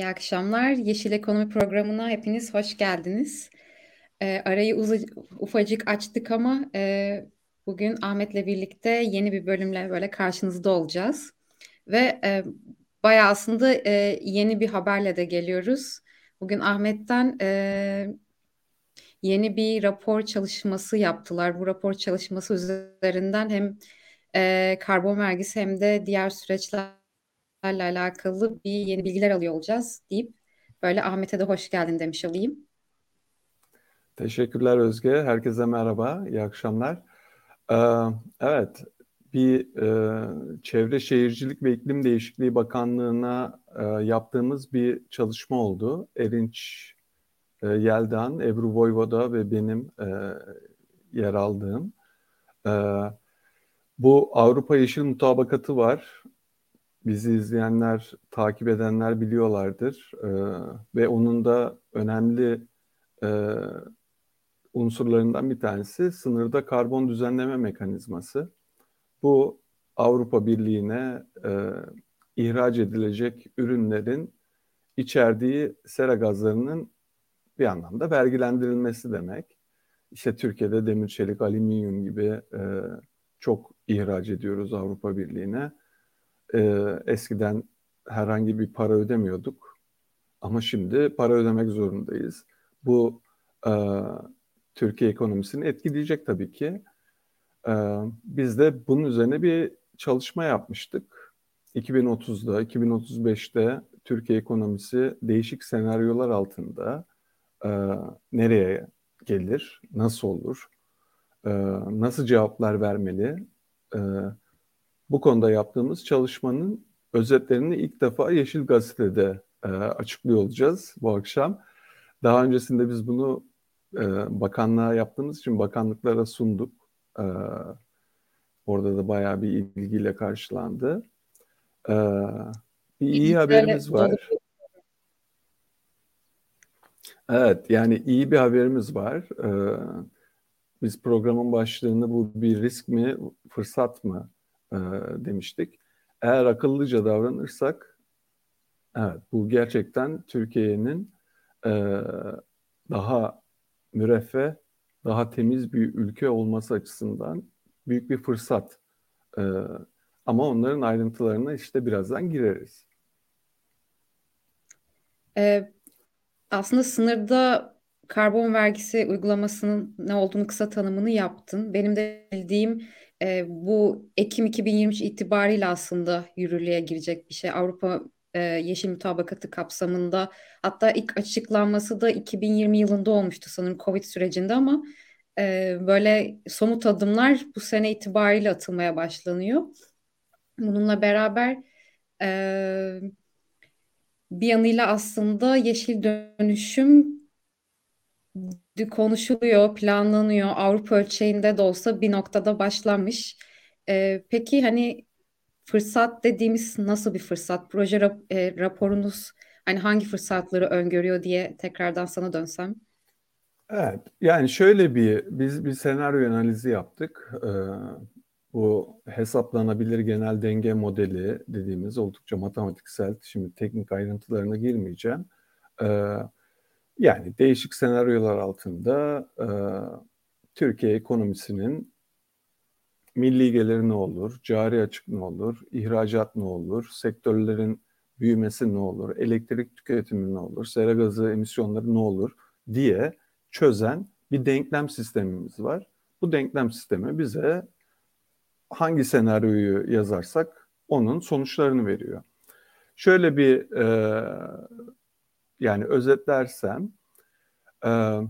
İyi akşamlar. Yeşil Ekonomi Programı'na hepiniz hoş geldiniz. E, arayı uzı, ufacık açtık ama e, bugün Ahmet'le birlikte yeni bir bölümle böyle karşınızda olacağız. Ve e, bayağı aslında e, yeni bir haberle de geliyoruz. Bugün Ahmet'ten e, yeni bir rapor çalışması yaptılar. Bu rapor çalışması üzerinden hem e, karbon vergisi hem de diğer süreçler alakalı bir yeni bilgiler alıyor olacağız deyip böyle Ahmet'e de hoş geldin demiş olayım. Teşekkürler Özge. Herkese merhaba, iyi akşamlar. Ee, evet, bir e, Çevre Şehircilik ve İklim Değişikliği Bakanlığı'na e, yaptığımız bir çalışma oldu. Erinç e, Yeldan, Ebru Voyvoda ve benim e, yer aldığım. E, bu Avrupa Yeşil Mutabakatı var bizi izleyenler, takip edenler biliyorlardır. E, ve onun da önemli e, unsurlarından bir tanesi sınırda karbon düzenleme mekanizması. Bu Avrupa Birliği'ne e, ihraç edilecek ürünlerin içerdiği sera gazlarının bir anlamda vergilendirilmesi demek. İşte Türkiye'de demir, çelik, alüminyum gibi e, çok ihraç ediyoruz Avrupa Birliği'ne e, eskiden herhangi bir para ödemiyorduk. Ama şimdi para ödemek zorundayız. Bu e, Türkiye ekonomisini etkileyecek tabii ki. E, biz de bunun üzerine bir çalışma yapmıştık. 2030'da, 2035'te Türkiye ekonomisi değişik senaryolar altında e, nereye gelir, nasıl olur, e, nasıl cevaplar vermeli, e, bu konuda yaptığımız çalışmanın özetlerini ilk defa Yeşil Gazete'de e, açıklıyor olacağız bu akşam. Daha öncesinde biz bunu e, bakanlığa yaptığımız için bakanlıklara sunduk. E, orada da bayağı bir ilgiyle karşılandı. E, bir iyi haberimiz var. Evet, yani iyi bir haberimiz var. Ee, biz programın başlığını bu bir risk mi, fırsat mı e, demiştik. Eğer akıllıca davranırsak, evet bu gerçekten Türkiye'nin e, daha müreffeh, daha temiz bir ülke olması açısından büyük bir fırsat. E, ama onların ayrıntılarına işte birazdan gireriz. Ee, aslında sınırda karbon vergisi uygulamasının ne olduğunu kısa tanımını yaptın. Benim de bildiğim e, bu Ekim 2023 itibariyle aslında yürürlüğe girecek bir şey. Avrupa e, Yeşil Mutabakatı kapsamında hatta ilk açıklanması da 2020 yılında olmuştu sanırım Covid sürecinde ama e, böyle somut adımlar bu sene itibariyle atılmaya başlanıyor. Bununla beraber e, bir yanıyla aslında yeşil dönüşüm konuşuluyor, planlanıyor. Avrupa ölçeğinde de olsa bir noktada başlanmış. Ee, peki hani fırsat dediğimiz nasıl bir fırsat? Proje rap e, raporunuz hani hangi fırsatları öngörüyor diye tekrardan sana dönsem. Evet, yani şöyle bir biz bir senaryo analizi yaptık. Ee, bu hesaplanabilir genel denge modeli dediğimiz oldukça matematiksel. Şimdi teknik ayrıntılarına girmeyeceğim. Ee, yani değişik senaryolar altında e, Türkiye ekonomisinin milli geliri ne olur, cari açık ne olur, ihracat ne olur, sektörlerin büyümesi ne olur, elektrik tüketimi ne olur, sera gazı emisyonları ne olur diye çözen bir denklem sistemimiz var. Bu denklem sistemi bize hangi senaryoyu yazarsak onun sonuçlarını veriyor. Şöyle bir e, yani özetlersem e,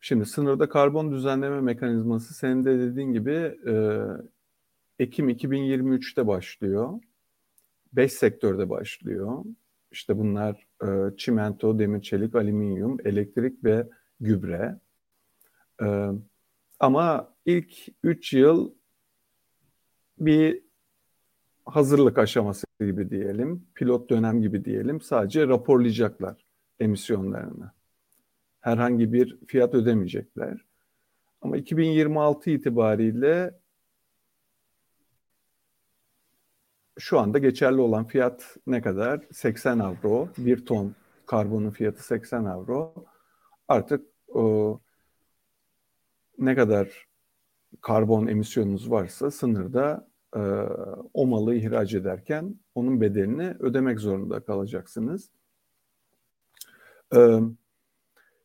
şimdi sınırda karbon düzenleme mekanizması senin de dediğin gibi e, Ekim 2023'te başlıyor. Beş sektörde başlıyor. İşte bunlar e, çimento, demir, çelik, alüminyum, elektrik ve gübre. E, ama ilk 3 yıl bir hazırlık aşaması gibi diyelim, pilot dönem gibi diyelim. Sadece raporlayacaklar emisyonlarını. Herhangi bir fiyat ödemeyecekler. Ama 2026 itibariyle şu anda geçerli olan fiyat ne kadar? 80 avro bir ton karbonun fiyatı 80 euro. Artık o, ne kadar karbon emisyonunuz varsa sınırda e, o malı ihraç ederken onun bedelini ödemek zorunda kalacaksınız.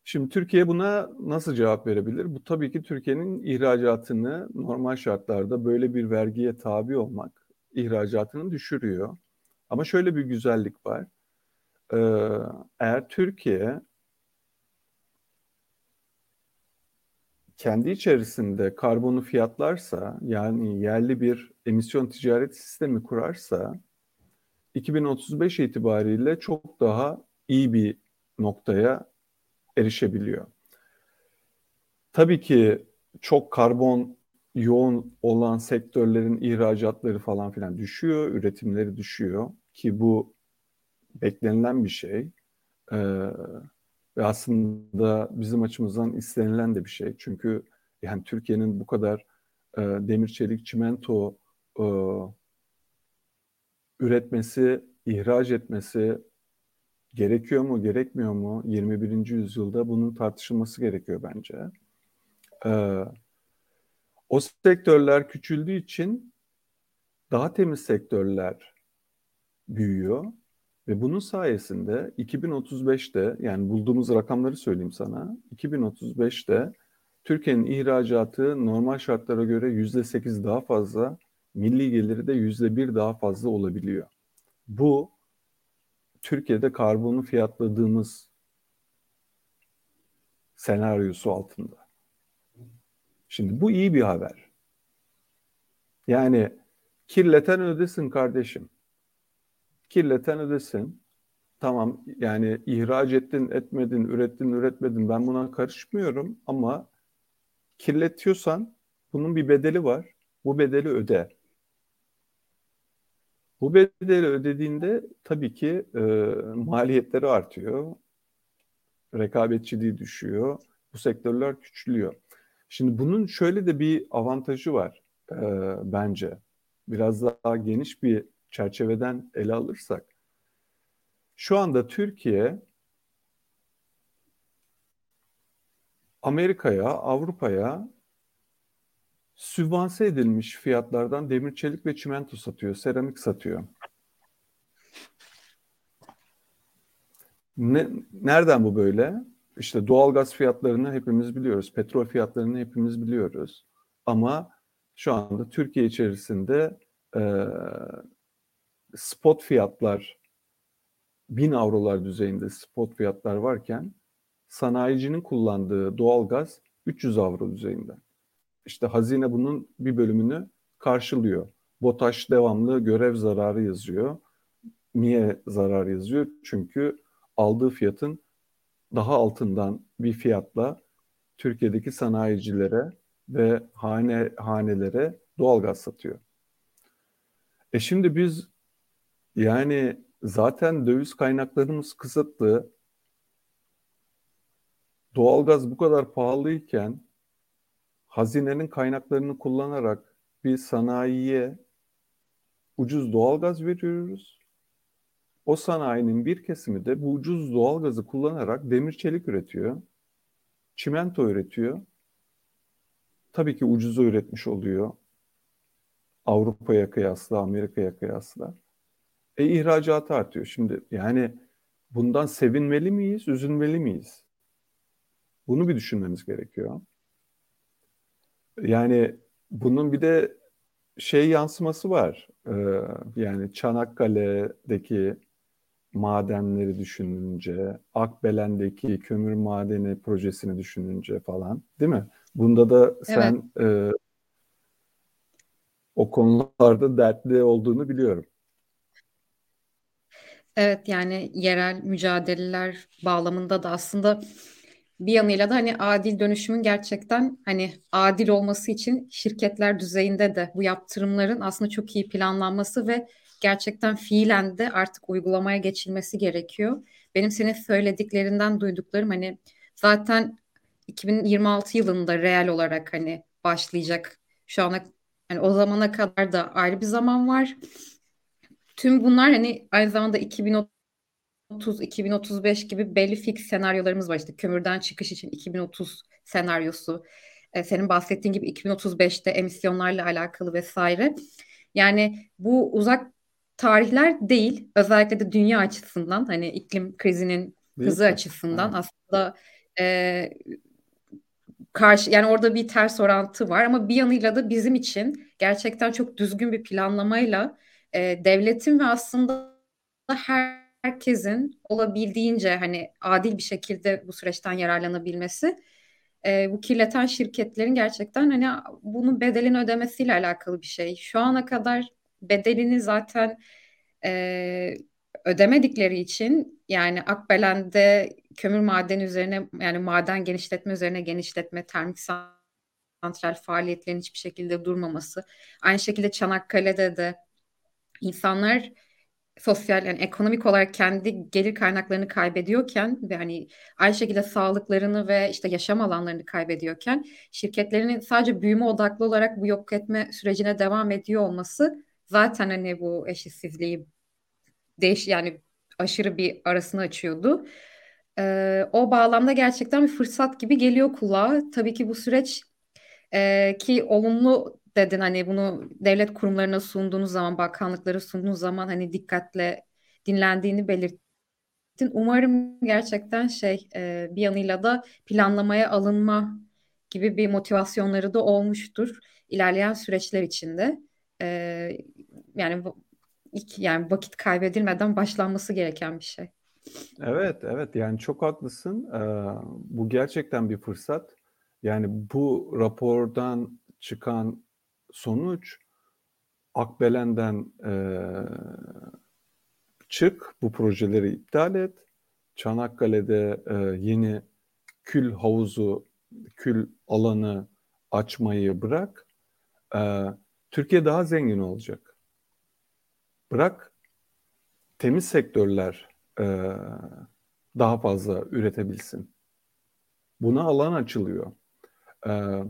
Şimdi Türkiye buna nasıl cevap verebilir? Bu tabii ki Türkiye'nin ihracatını normal şartlarda böyle bir vergiye tabi olmak ihracatını düşürüyor. Ama şöyle bir güzellik var. Eğer Türkiye kendi içerisinde karbonu fiyatlarsa yani yerli bir emisyon ticaret sistemi kurarsa 2035 itibariyle çok daha iyi bir noktaya erişebiliyor. Tabii ki çok karbon yoğun olan sektörlerin ihracatları falan filan düşüyor, üretimleri düşüyor ki bu beklenilen bir şey. Ee, ve aslında bizim açımızdan istenilen de bir şey. Çünkü yani Türkiye'nin bu kadar e, demir, çelik, çimento e, üretmesi, ihraç etmesi gerekiyor mu, gerekmiyor mu? 21. yüzyılda bunun tartışılması gerekiyor bence. E, o sektörler küçüldüğü için daha temiz sektörler büyüyor ve bunun sayesinde 2035'te yani bulduğumuz rakamları söyleyeyim sana. 2035'te Türkiye'nin ihracatı normal şartlara göre %8 daha fazla, milli geliri de %1 daha fazla olabiliyor. Bu Türkiye'de karbonu fiyatladığımız senaryosu altında. Şimdi bu iyi bir haber. Yani kirleten ödesin kardeşim kirleten ödesin. Tamam yani ihraç ettin, etmedin, ürettin, üretmedin ben buna karışmıyorum ama kirletiyorsan bunun bir bedeli var. Bu bedeli öde. Bu bedeli ödediğinde tabii ki e, maliyetleri artıyor. Rekabetçiliği düşüyor. Bu sektörler küçülüyor. Şimdi bunun şöyle de bir avantajı var e, bence. Biraz daha geniş bir çerçeveden ele alırsak şu anda Türkiye Amerika'ya, Avrupa'ya sübvanse edilmiş fiyatlardan demir, çelik ve çimento satıyor, seramik satıyor. Ne, nereden bu böyle? İşte doğalgaz fiyatlarını hepimiz biliyoruz, petrol fiyatlarını hepimiz biliyoruz. Ama şu anda Türkiye içerisinde e, spot fiyatlar 1000 avrolar düzeyinde spot fiyatlar varken sanayicinin kullandığı doğalgaz 300 avro düzeyinde. İşte hazine bunun bir bölümünü karşılıyor. BOTAŞ devamlı görev zararı yazıyor. Niye zarar yazıyor? Çünkü aldığı fiyatın daha altından bir fiyatla Türkiye'deki sanayicilere ve hane hanelere doğalgaz satıyor. E şimdi biz yani zaten döviz kaynaklarımız kısıtlı. Doğalgaz bu kadar pahalıyken hazinenin kaynaklarını kullanarak bir sanayiye ucuz doğalgaz veriyoruz. O sanayinin bir kesimi de bu ucuz doğalgazı kullanarak demir çelik üretiyor. Çimento üretiyor. Tabii ki ucuzu üretmiş oluyor. Avrupa'ya kıyasla, Amerika'ya kıyasla. E ihracatı artıyor. Şimdi yani bundan sevinmeli miyiz, üzülmeli miyiz? Bunu bir düşünmemiz gerekiyor. Yani bunun bir de şey yansıması var. Ee, yani Çanakkale'deki madenleri düşününce, Akbelen'deki kömür madeni projesini düşününce falan, değil mi? Bunda da sen evet. e, o konularda dertli olduğunu biliyorum. Evet yani yerel mücadeleler bağlamında da aslında bir yanıyla da hani adil dönüşümün gerçekten hani adil olması için şirketler düzeyinde de bu yaptırımların aslında çok iyi planlanması ve gerçekten fiilen de artık uygulamaya geçilmesi gerekiyor. Benim senin söylediklerinden duyduklarım hani zaten 2026 yılında reel olarak hani başlayacak şu ana hani o zamana kadar da ayrı bir zaman var. Tüm bunlar hani aynı zamanda 2030 2030-2035 gibi belli fix senaryolarımız var. İşte kömürden çıkış için 2030 senaryosu. E, senin bahsettiğin gibi 2035'te emisyonlarla alakalı vesaire. Yani bu uzak tarihler değil. Özellikle de dünya açısından hani iklim krizinin hızı açısından evet. aslında e, karşı yani orada bir ters orantı var ama bir yanıyla da bizim için gerçekten çok düzgün bir planlamayla e, devletin ve aslında her herkesin olabildiğince hani adil bir şekilde bu süreçten yararlanabilmesi e, bu kirleten şirketlerin gerçekten hani bunun bedelini ödemesiyle alakalı bir şey. Şu ana kadar bedelini zaten e, ödemedikleri için yani Akbelen'de kömür madeni üzerine yani maden genişletme üzerine genişletme, termik santral faaliyetlerinin hiçbir şekilde durmaması. Aynı şekilde Çanakkale'de de insanlar sosyal yani ekonomik olarak kendi gelir kaynaklarını kaybediyorken ve hani aynı şekilde sağlıklarını ve işte yaşam alanlarını kaybediyorken şirketlerinin sadece büyüme odaklı olarak bu yok etme sürecine devam ediyor olması zaten hani bu eşitsizliği değiş yani aşırı bir arasını açıyordu. Ee, o bağlamda gerçekten bir fırsat gibi geliyor kulağa. Tabii ki bu süreç e, ki olumlu dedin hani bunu devlet kurumlarına sunduğunuz zaman, bakanlıklara sunduğunuz zaman hani dikkatle dinlendiğini belirttin. Umarım gerçekten şey e, bir yanıyla da planlamaya alınma gibi bir motivasyonları da olmuştur ilerleyen süreçler içinde. E, yani yani vakit kaybedilmeden başlanması gereken bir şey. Evet, evet. Yani çok haklısın. Ee, bu gerçekten bir fırsat. Yani bu rapordan çıkan sonuç Akbelen'den e, çık, bu projeleri iptal et. Çanakkale'de e, yeni kül havuzu, kül alanı açmayı bırak. E, Türkiye daha zengin olacak. Bırak temiz sektörler e, daha fazla üretebilsin. Buna alan açılıyor. E,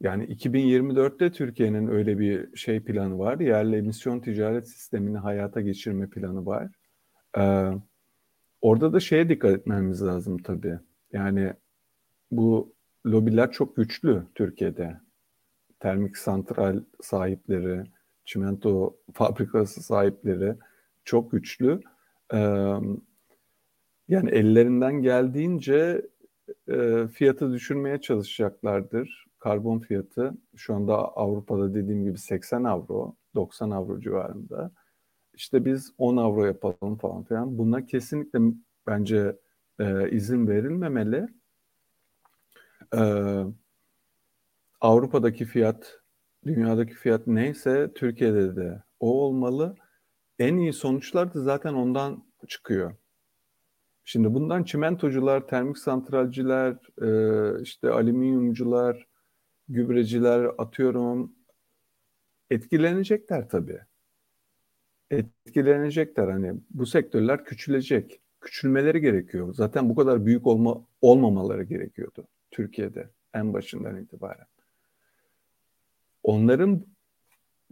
yani 2024'te Türkiye'nin öyle bir şey planı var. Yerli emisyon ticaret sistemini hayata geçirme planı var. Ee, orada da şeye dikkat etmemiz lazım tabii. Yani bu lobiler çok güçlü Türkiye'de. Termik santral sahipleri, çimento fabrikası sahipleri çok güçlü. Ee, yani ellerinden geldiğince e, fiyatı düşürmeye çalışacaklardır karbon fiyatı şu anda Avrupa'da dediğim gibi 80 avro, 90 avro civarında. İşte biz 10 avro yapalım falan filan. Buna kesinlikle bence e, izin verilmemeli. E, Avrupa'daki fiyat, dünyadaki fiyat neyse Türkiye'de de o olmalı. En iyi sonuçlar da zaten ondan çıkıyor. Şimdi bundan çimentocular, termik santralciler, e, işte alüminyumcular, gübreciler atıyorum etkilenecekler tabii. Etkilenecekler hani bu sektörler küçülecek. Küçülmeleri gerekiyor. Zaten bu kadar büyük olma olmamaları gerekiyordu Türkiye'de en başından itibaren. Onların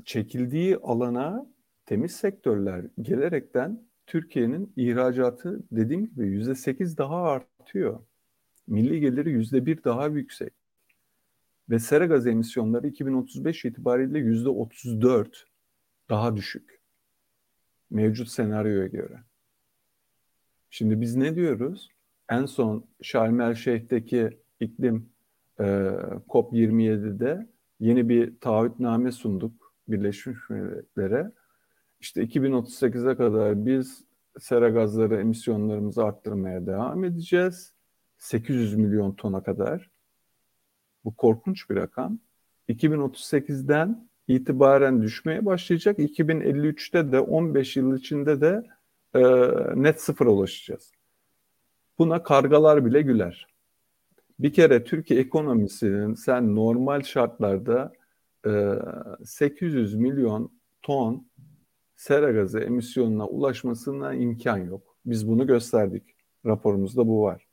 çekildiği alana temiz sektörler gelerekten Türkiye'nin ihracatı dediğim gibi yüzde sekiz daha artıyor. Milli geliri yüzde bir daha yüksek ve sera gaz emisyonları 2035 itibariyle yüzde 34 daha düşük. Mevcut senaryoya göre. Şimdi biz ne diyoruz? En son Şarm El Şeyh'teki iklim e, COP27'de yeni bir taahhütname sunduk Birleşmiş Milletler'e. İşte 2038'e kadar biz sera gazları emisyonlarımızı arttırmaya devam edeceğiz. 800 milyon tona kadar. Bu korkunç bir rakam. 2038'den itibaren düşmeye başlayacak. 2053'te de 15 yıl içinde de e, net sıfıra ulaşacağız. Buna kargalar bile güler. Bir kere Türkiye ekonomisinin sen normal şartlarda e, 800 milyon ton sera gazı emisyonuna ulaşmasına imkan yok. Biz bunu gösterdik. Raporumuzda bu var.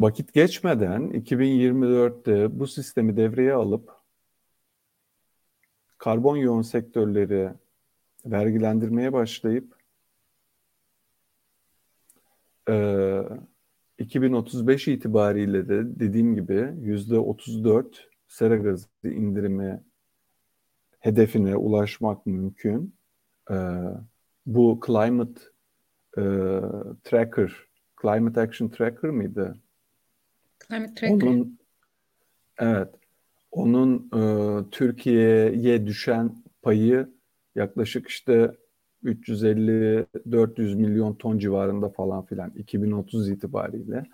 Vakit geçmeden 2024'te bu sistemi devreye alıp karbon yoğun sektörleri vergilendirmeye başlayıp e, 2035 itibariyle de dediğim gibi yüzde 34 sera gazı indirimi hedefine ulaşmak mümkün. E, bu Climate e, Tracker, Climate Action Tracker mıydı? Onun, evet. Onun e, Türkiye'ye düşen payı yaklaşık işte 350-400 milyon ton civarında falan filan 2030 itibariyle.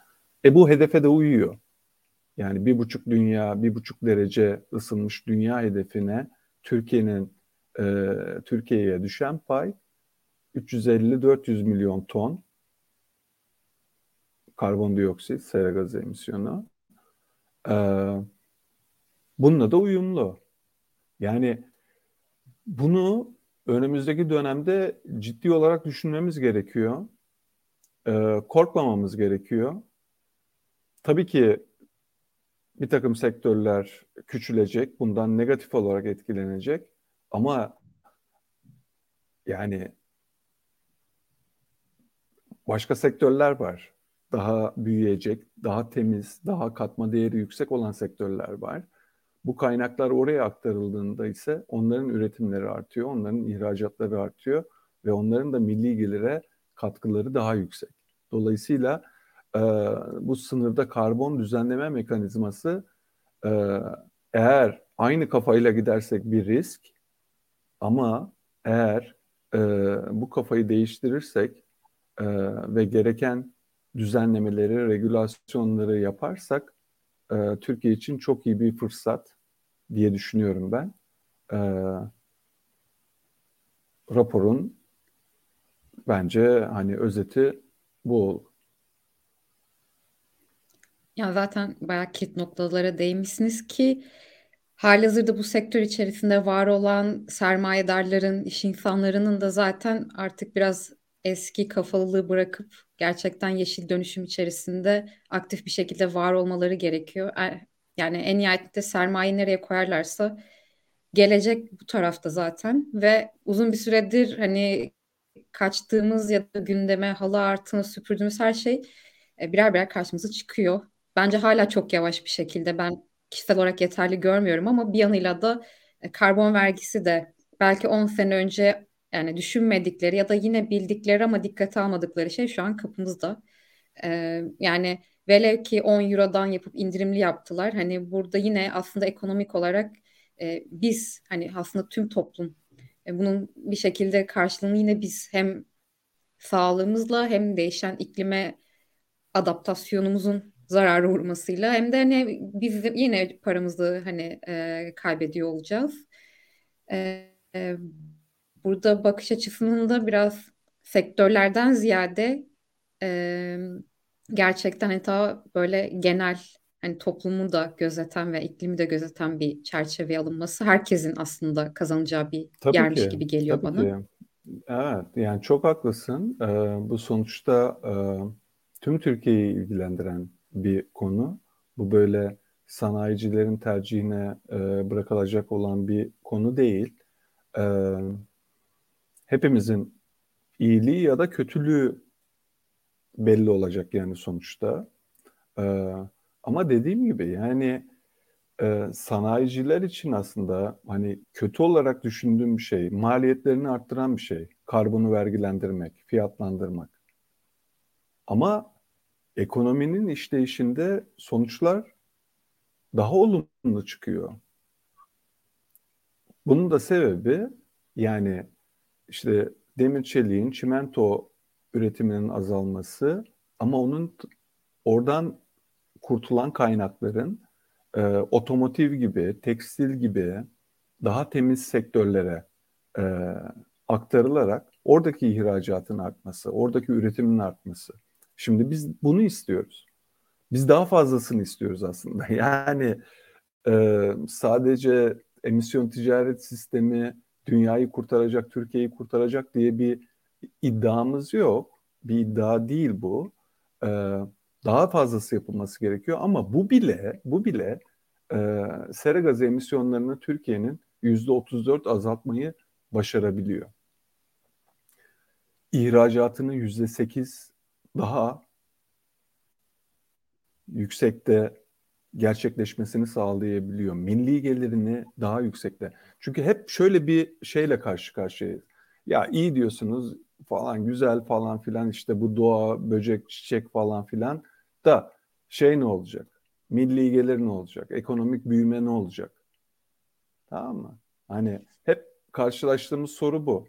E bu hedefe de uyuyor. Yani bir buçuk dünya, bir buçuk derece ısınmış dünya hedefine Türkiye'nin e, Türkiye'ye düşen pay 350-400 milyon ton karbondioksit, sera gazı emisyonu. Ee, bununla da uyumlu. Yani bunu önümüzdeki dönemde ciddi olarak düşünmemiz gerekiyor. Ee, korkmamamız gerekiyor. Tabii ki bir takım sektörler küçülecek, bundan negatif olarak etkilenecek. Ama yani başka sektörler var. Daha büyüyecek, daha temiz, daha katma değeri yüksek olan sektörler var. Bu kaynaklar oraya aktarıldığında ise onların üretimleri artıyor, onların ihracatları artıyor ve onların da milli gelire katkıları daha yüksek. Dolayısıyla e, bu sınırda karbon düzenleme mekanizması e, eğer aynı kafayla gidersek bir risk ama eğer e, bu kafayı değiştirirsek e, ve gereken düzenlemeleri, regülasyonları yaparsak e, Türkiye için çok iyi bir fırsat diye düşünüyorum ben. E, raporun bence hani özeti bu oldu. Ya zaten bayağı kilit noktalara değinmişsiniz ki halihazırda bu sektör içerisinde var olan sermayedarların, iş insanlarının da zaten artık biraz eski kafalılığı bırakıp gerçekten yeşil dönüşüm içerisinde aktif bir şekilde var olmaları gerekiyor. E, yani en nihayetinde sermaye nereye koyarlarsa gelecek bu tarafta zaten ve uzun bir süredir hani kaçtığımız ya da gündeme halı artığını süpürdüğümüz her şey e, birer birer karşımıza çıkıyor. Bence hala çok yavaş bir şekilde ben kişisel olarak yeterli görmüyorum ama bir yanıyla da e, karbon vergisi de belki 10 sene önce yani düşünmedikleri ya da yine bildikleri ama dikkate almadıkları şey şu an kapımızda. Ee, yani velev ki 10 Euro'dan yapıp indirimli yaptılar. Hani burada yine aslında ekonomik olarak e, biz hani aslında tüm toplum e, bunun bir şekilde karşılığını yine biz hem sağlığımızla hem değişen iklime adaptasyonumuzun zararı uğramasıyla hem de hani biz yine paramızı hani e, kaybediyor olacağız. E, e, burada bakış açısının da biraz sektörlerden ziyade e, gerçekten hatta böyle genel hani toplumu da gözeten ve iklimi de gözeten bir çerçeveye alınması herkesin aslında kazanacağı bir tabii yermiş ki, gibi geliyor tabii bana. Ki. Evet, yani çok haklısın. Ee, bu sonuçta e, tüm Türkiye'yi ilgilendiren bir konu. Bu böyle sanayicilerin tercihine e, bırakılacak olan bir konu değil. E, hepimizin iyiliği ya da kötülüğü belli olacak yani sonuçta. E, ama dediğim gibi yani e, sanayiciler için aslında hani kötü olarak düşündüğüm bir şey, maliyetlerini arttıran bir şey. Karbonu vergilendirmek, fiyatlandırmak. Ama ekonominin işleyişinde sonuçlar daha olumlu çıkıyor. Bunun da sebebi yani işte demir çeliğin çimento üretiminin azalması ama onun oradan kurtulan kaynakların e, otomotiv gibi, tekstil gibi daha temiz sektörlere e, aktarılarak oradaki ihracatın artması, oradaki üretimin artması. Şimdi biz bunu istiyoruz. Biz daha fazlasını istiyoruz aslında. Yani e, sadece emisyon ticaret sistemi dünyayı kurtaracak, Türkiye'yi kurtaracak diye bir iddiamız yok. Bir iddia değil bu. E, daha fazlası yapılması gerekiyor ama bu bile bu bile e, sera gazı emisyonlarını Türkiye'nin yüzde 34 azaltmayı başarabiliyor. ihracatının yüzde sekiz daha yüksekte gerçekleşmesini sağlayabiliyor. Milli gelirini daha yüksekte. Çünkü hep şöyle bir şeyle karşı karşıyayız. Ya iyi diyorsunuz falan güzel falan filan işte bu doğa, böcek, çiçek falan filan da şey ne olacak? Milli gelir ne olacak? Ekonomik büyüme ne olacak? Tamam mı? Hani hep karşılaştığımız soru bu.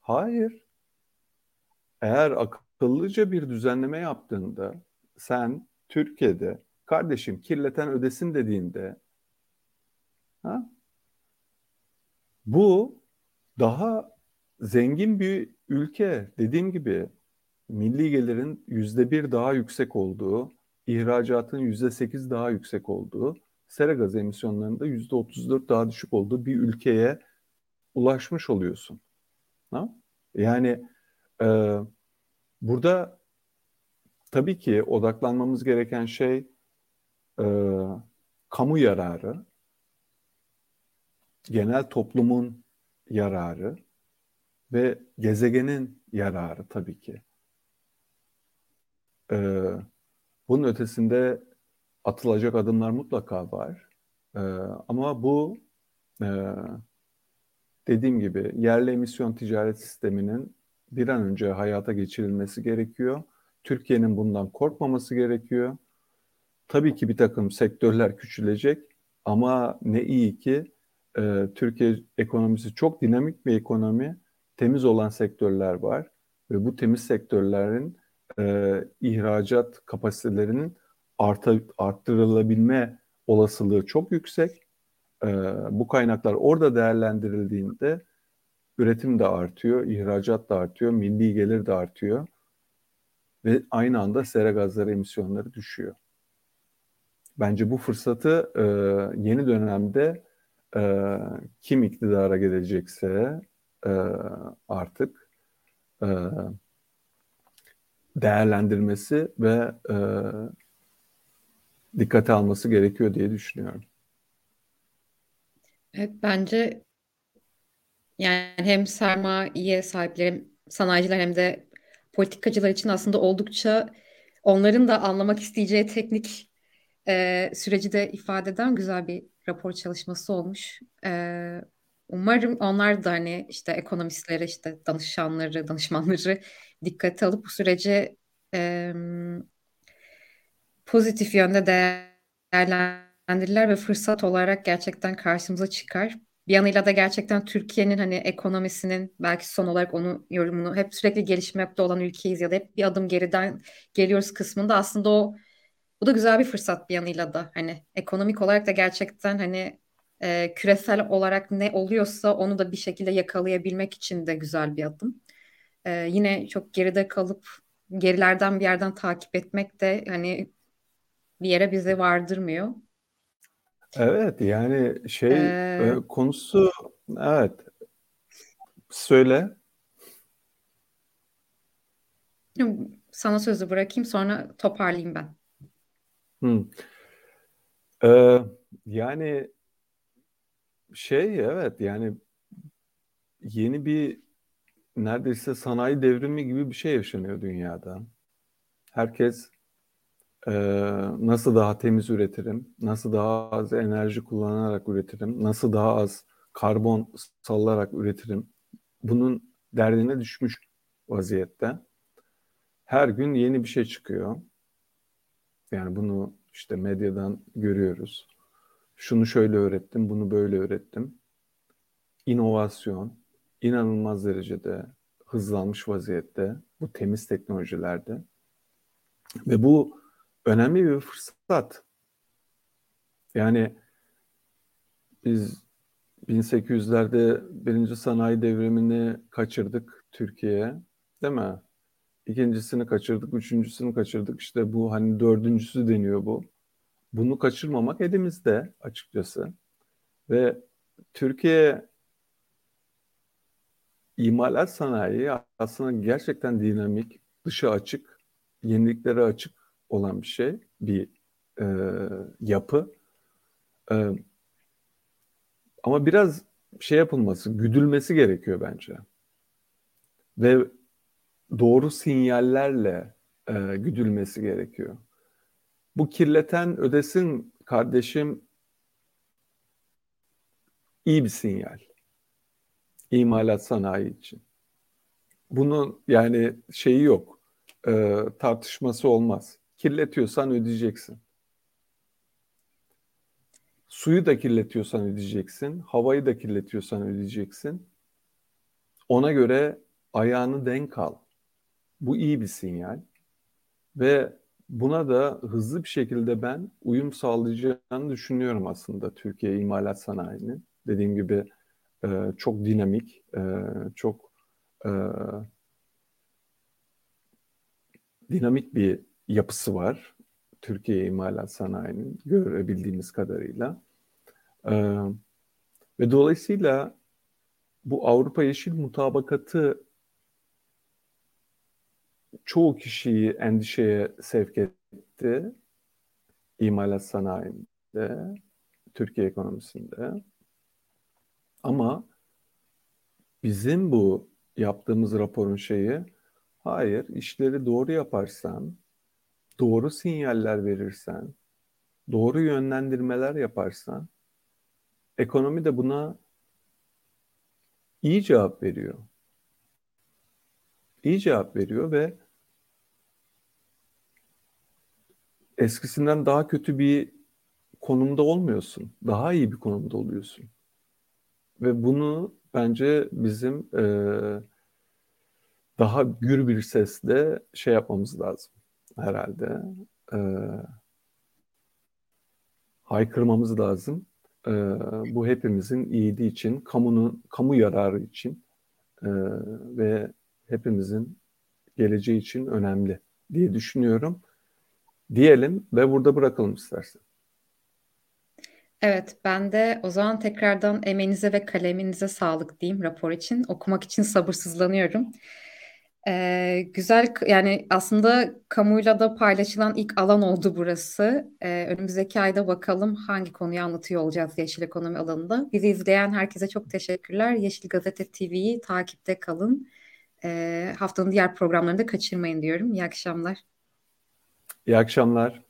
Hayır. Eğer akıllıca bir düzenleme yaptığında sen Türkiye'de kardeşim kirleten ödesin dediğinde ha, bu daha zengin bir ülke dediğim gibi milli gelirin yüzde bir daha yüksek olduğu, ihracatın yüzde sekiz daha yüksek olduğu, sera gazı emisyonlarında yüzde otuz dört daha düşük olduğu bir ülkeye ulaşmış oluyorsun. Ha? Yani e, burada tabii ki odaklanmamız gereken şey e, kamu yararı, genel toplumun yararı ve gezegenin yararı tabii ki. E, bunun ötesinde atılacak adımlar mutlaka var. E, ama bu e, dediğim gibi yerli emisyon ticaret sisteminin bir an önce hayata geçirilmesi gerekiyor. Türkiye'nin bundan korkmaması gerekiyor. Tabii ki bir takım sektörler küçülecek ama ne iyi ki e, Türkiye ekonomisi çok dinamik bir ekonomi, temiz olan sektörler var ve bu temiz sektörlerin e, ihracat kapasitelerinin arta, arttırılabilme olasılığı çok yüksek. E, bu kaynaklar orada değerlendirildiğinde üretim de artıyor, ihracat da artıyor, milli gelir de artıyor ve aynı anda sera gazları emisyonları düşüyor. Bence bu fırsatı e, yeni dönemde e, kim iktidara gelecekse e, artık e, değerlendirmesi ve e, dikkate alması gerekiyor diye düşünüyorum. Evet, bence yani hem sermaye sahipleri, hem sanayiciler hem de politikacılar için aslında oldukça onların da anlamak isteyeceği teknik e, süreci de ifade eden güzel bir rapor çalışması olmuş. E, umarım onlar da hani işte ekonomistlere, işte danışanları, danışmanları dikkate alıp bu süreci e, pozitif yönde değerlendirirler ve fırsat olarak gerçekten karşımıza çıkar. Bir yanıyla da gerçekten Türkiye'nin hani ekonomisinin belki son olarak onu yorumunu hep sürekli gelişmekte olan ülkeyiz ya da hep bir adım geriden geliyoruz kısmında aslında o bu da güzel bir fırsat bir yanıyla da hani ekonomik olarak da gerçekten hani e, küresel olarak ne oluyorsa onu da bir şekilde yakalayabilmek için de güzel bir adım. E, yine çok geride kalıp gerilerden bir yerden takip etmek de hani bir yere bizi vardırmıyor. Evet yani şey ee, konusu evet söyle. Sana sözü bırakayım sonra toparlayayım ben. Hmm. Ee, yani şey evet yani yeni bir neredeyse sanayi devrimi gibi bir şey yaşanıyor dünyada. Herkes e, nasıl daha temiz üretirim, nasıl daha az enerji kullanarak üretirim, nasıl daha az karbon salarak üretirim. Bunun derdine düşmüş vaziyette. Her gün yeni bir şey çıkıyor. Yani bunu işte medyadan görüyoruz. Şunu şöyle öğrettim, bunu böyle öğrettim. İnovasyon inanılmaz derecede hızlanmış vaziyette bu temiz teknolojilerde. Ve bu önemli bir fırsat. Yani biz 1800'lerde birinci sanayi devrimini kaçırdık Türkiye'ye, değil mi? İkincisini kaçırdık, üçüncüsünü kaçırdık. İşte bu hani dördüncüsü deniyor bu. Bunu kaçırmamak elimizde açıkçası. Ve Türkiye imalat sanayi aslında gerçekten dinamik, dışı açık, yeniliklere açık olan bir şey, bir e, yapı. E, ama biraz şey yapılması, güdülmesi gerekiyor bence. Ve doğru sinyallerle e, güdülmesi gerekiyor. Bu kirleten ödesin kardeşim iyi bir sinyal. İmalat sanayi için. Bunun yani şeyi yok. E, tartışması olmaz. Kirletiyorsan ödeyeceksin. Suyu da kirletiyorsan ödeyeceksin. Havayı da kirletiyorsan ödeyeceksin. Ona göre ayağını denk al. Bu iyi bir sinyal. Ve buna da hızlı bir şekilde ben uyum sağlayacağını düşünüyorum aslında Türkiye imalat sanayinin. Dediğim gibi e, çok dinamik, e, çok e, dinamik bir yapısı var. Türkiye imalat sanayinin görebildiğimiz kadarıyla. Ee, ve dolayısıyla bu Avrupa Yeşil Mutabakatı çoğu kişiyi endişeye sevk etti. İmalat sanayinde, Türkiye ekonomisinde. Ama bizim bu yaptığımız raporun şeyi, hayır işleri doğru yaparsan, doğru sinyaller verirsen, doğru yönlendirmeler yaparsan, ekonomi de buna iyi cevap veriyor. İyi cevap veriyor ve eskisinden daha kötü bir konumda olmuyorsun. Daha iyi bir konumda oluyorsun. Ve bunu bence bizim e, daha gür bir sesle şey yapmamız lazım herhalde. E, haykırmamız lazım. E, bu hepimizin iyiliği için, kamunun kamu yararı için e, ve hepimizin geleceği için önemli diye düşünüyorum. Diyelim ve burada bırakalım istersen. Evet, ben de o zaman tekrardan emeğinize ve kaleminize sağlık diyeyim rapor için. Okumak için sabırsızlanıyorum. Ee, güzel yani aslında kamuyla da paylaşılan ilk alan oldu burası. Ee, önümüzdeki ayda bakalım hangi konuyu anlatıyor olacağız Yeşil Ekonomi alanında. Bizi izleyen herkese çok teşekkürler. Yeşil Gazete TV'yi takipte kalın. Ee, haftanın diğer programlarını da kaçırmayın diyorum. İyi akşamlar. İyi akşamlar.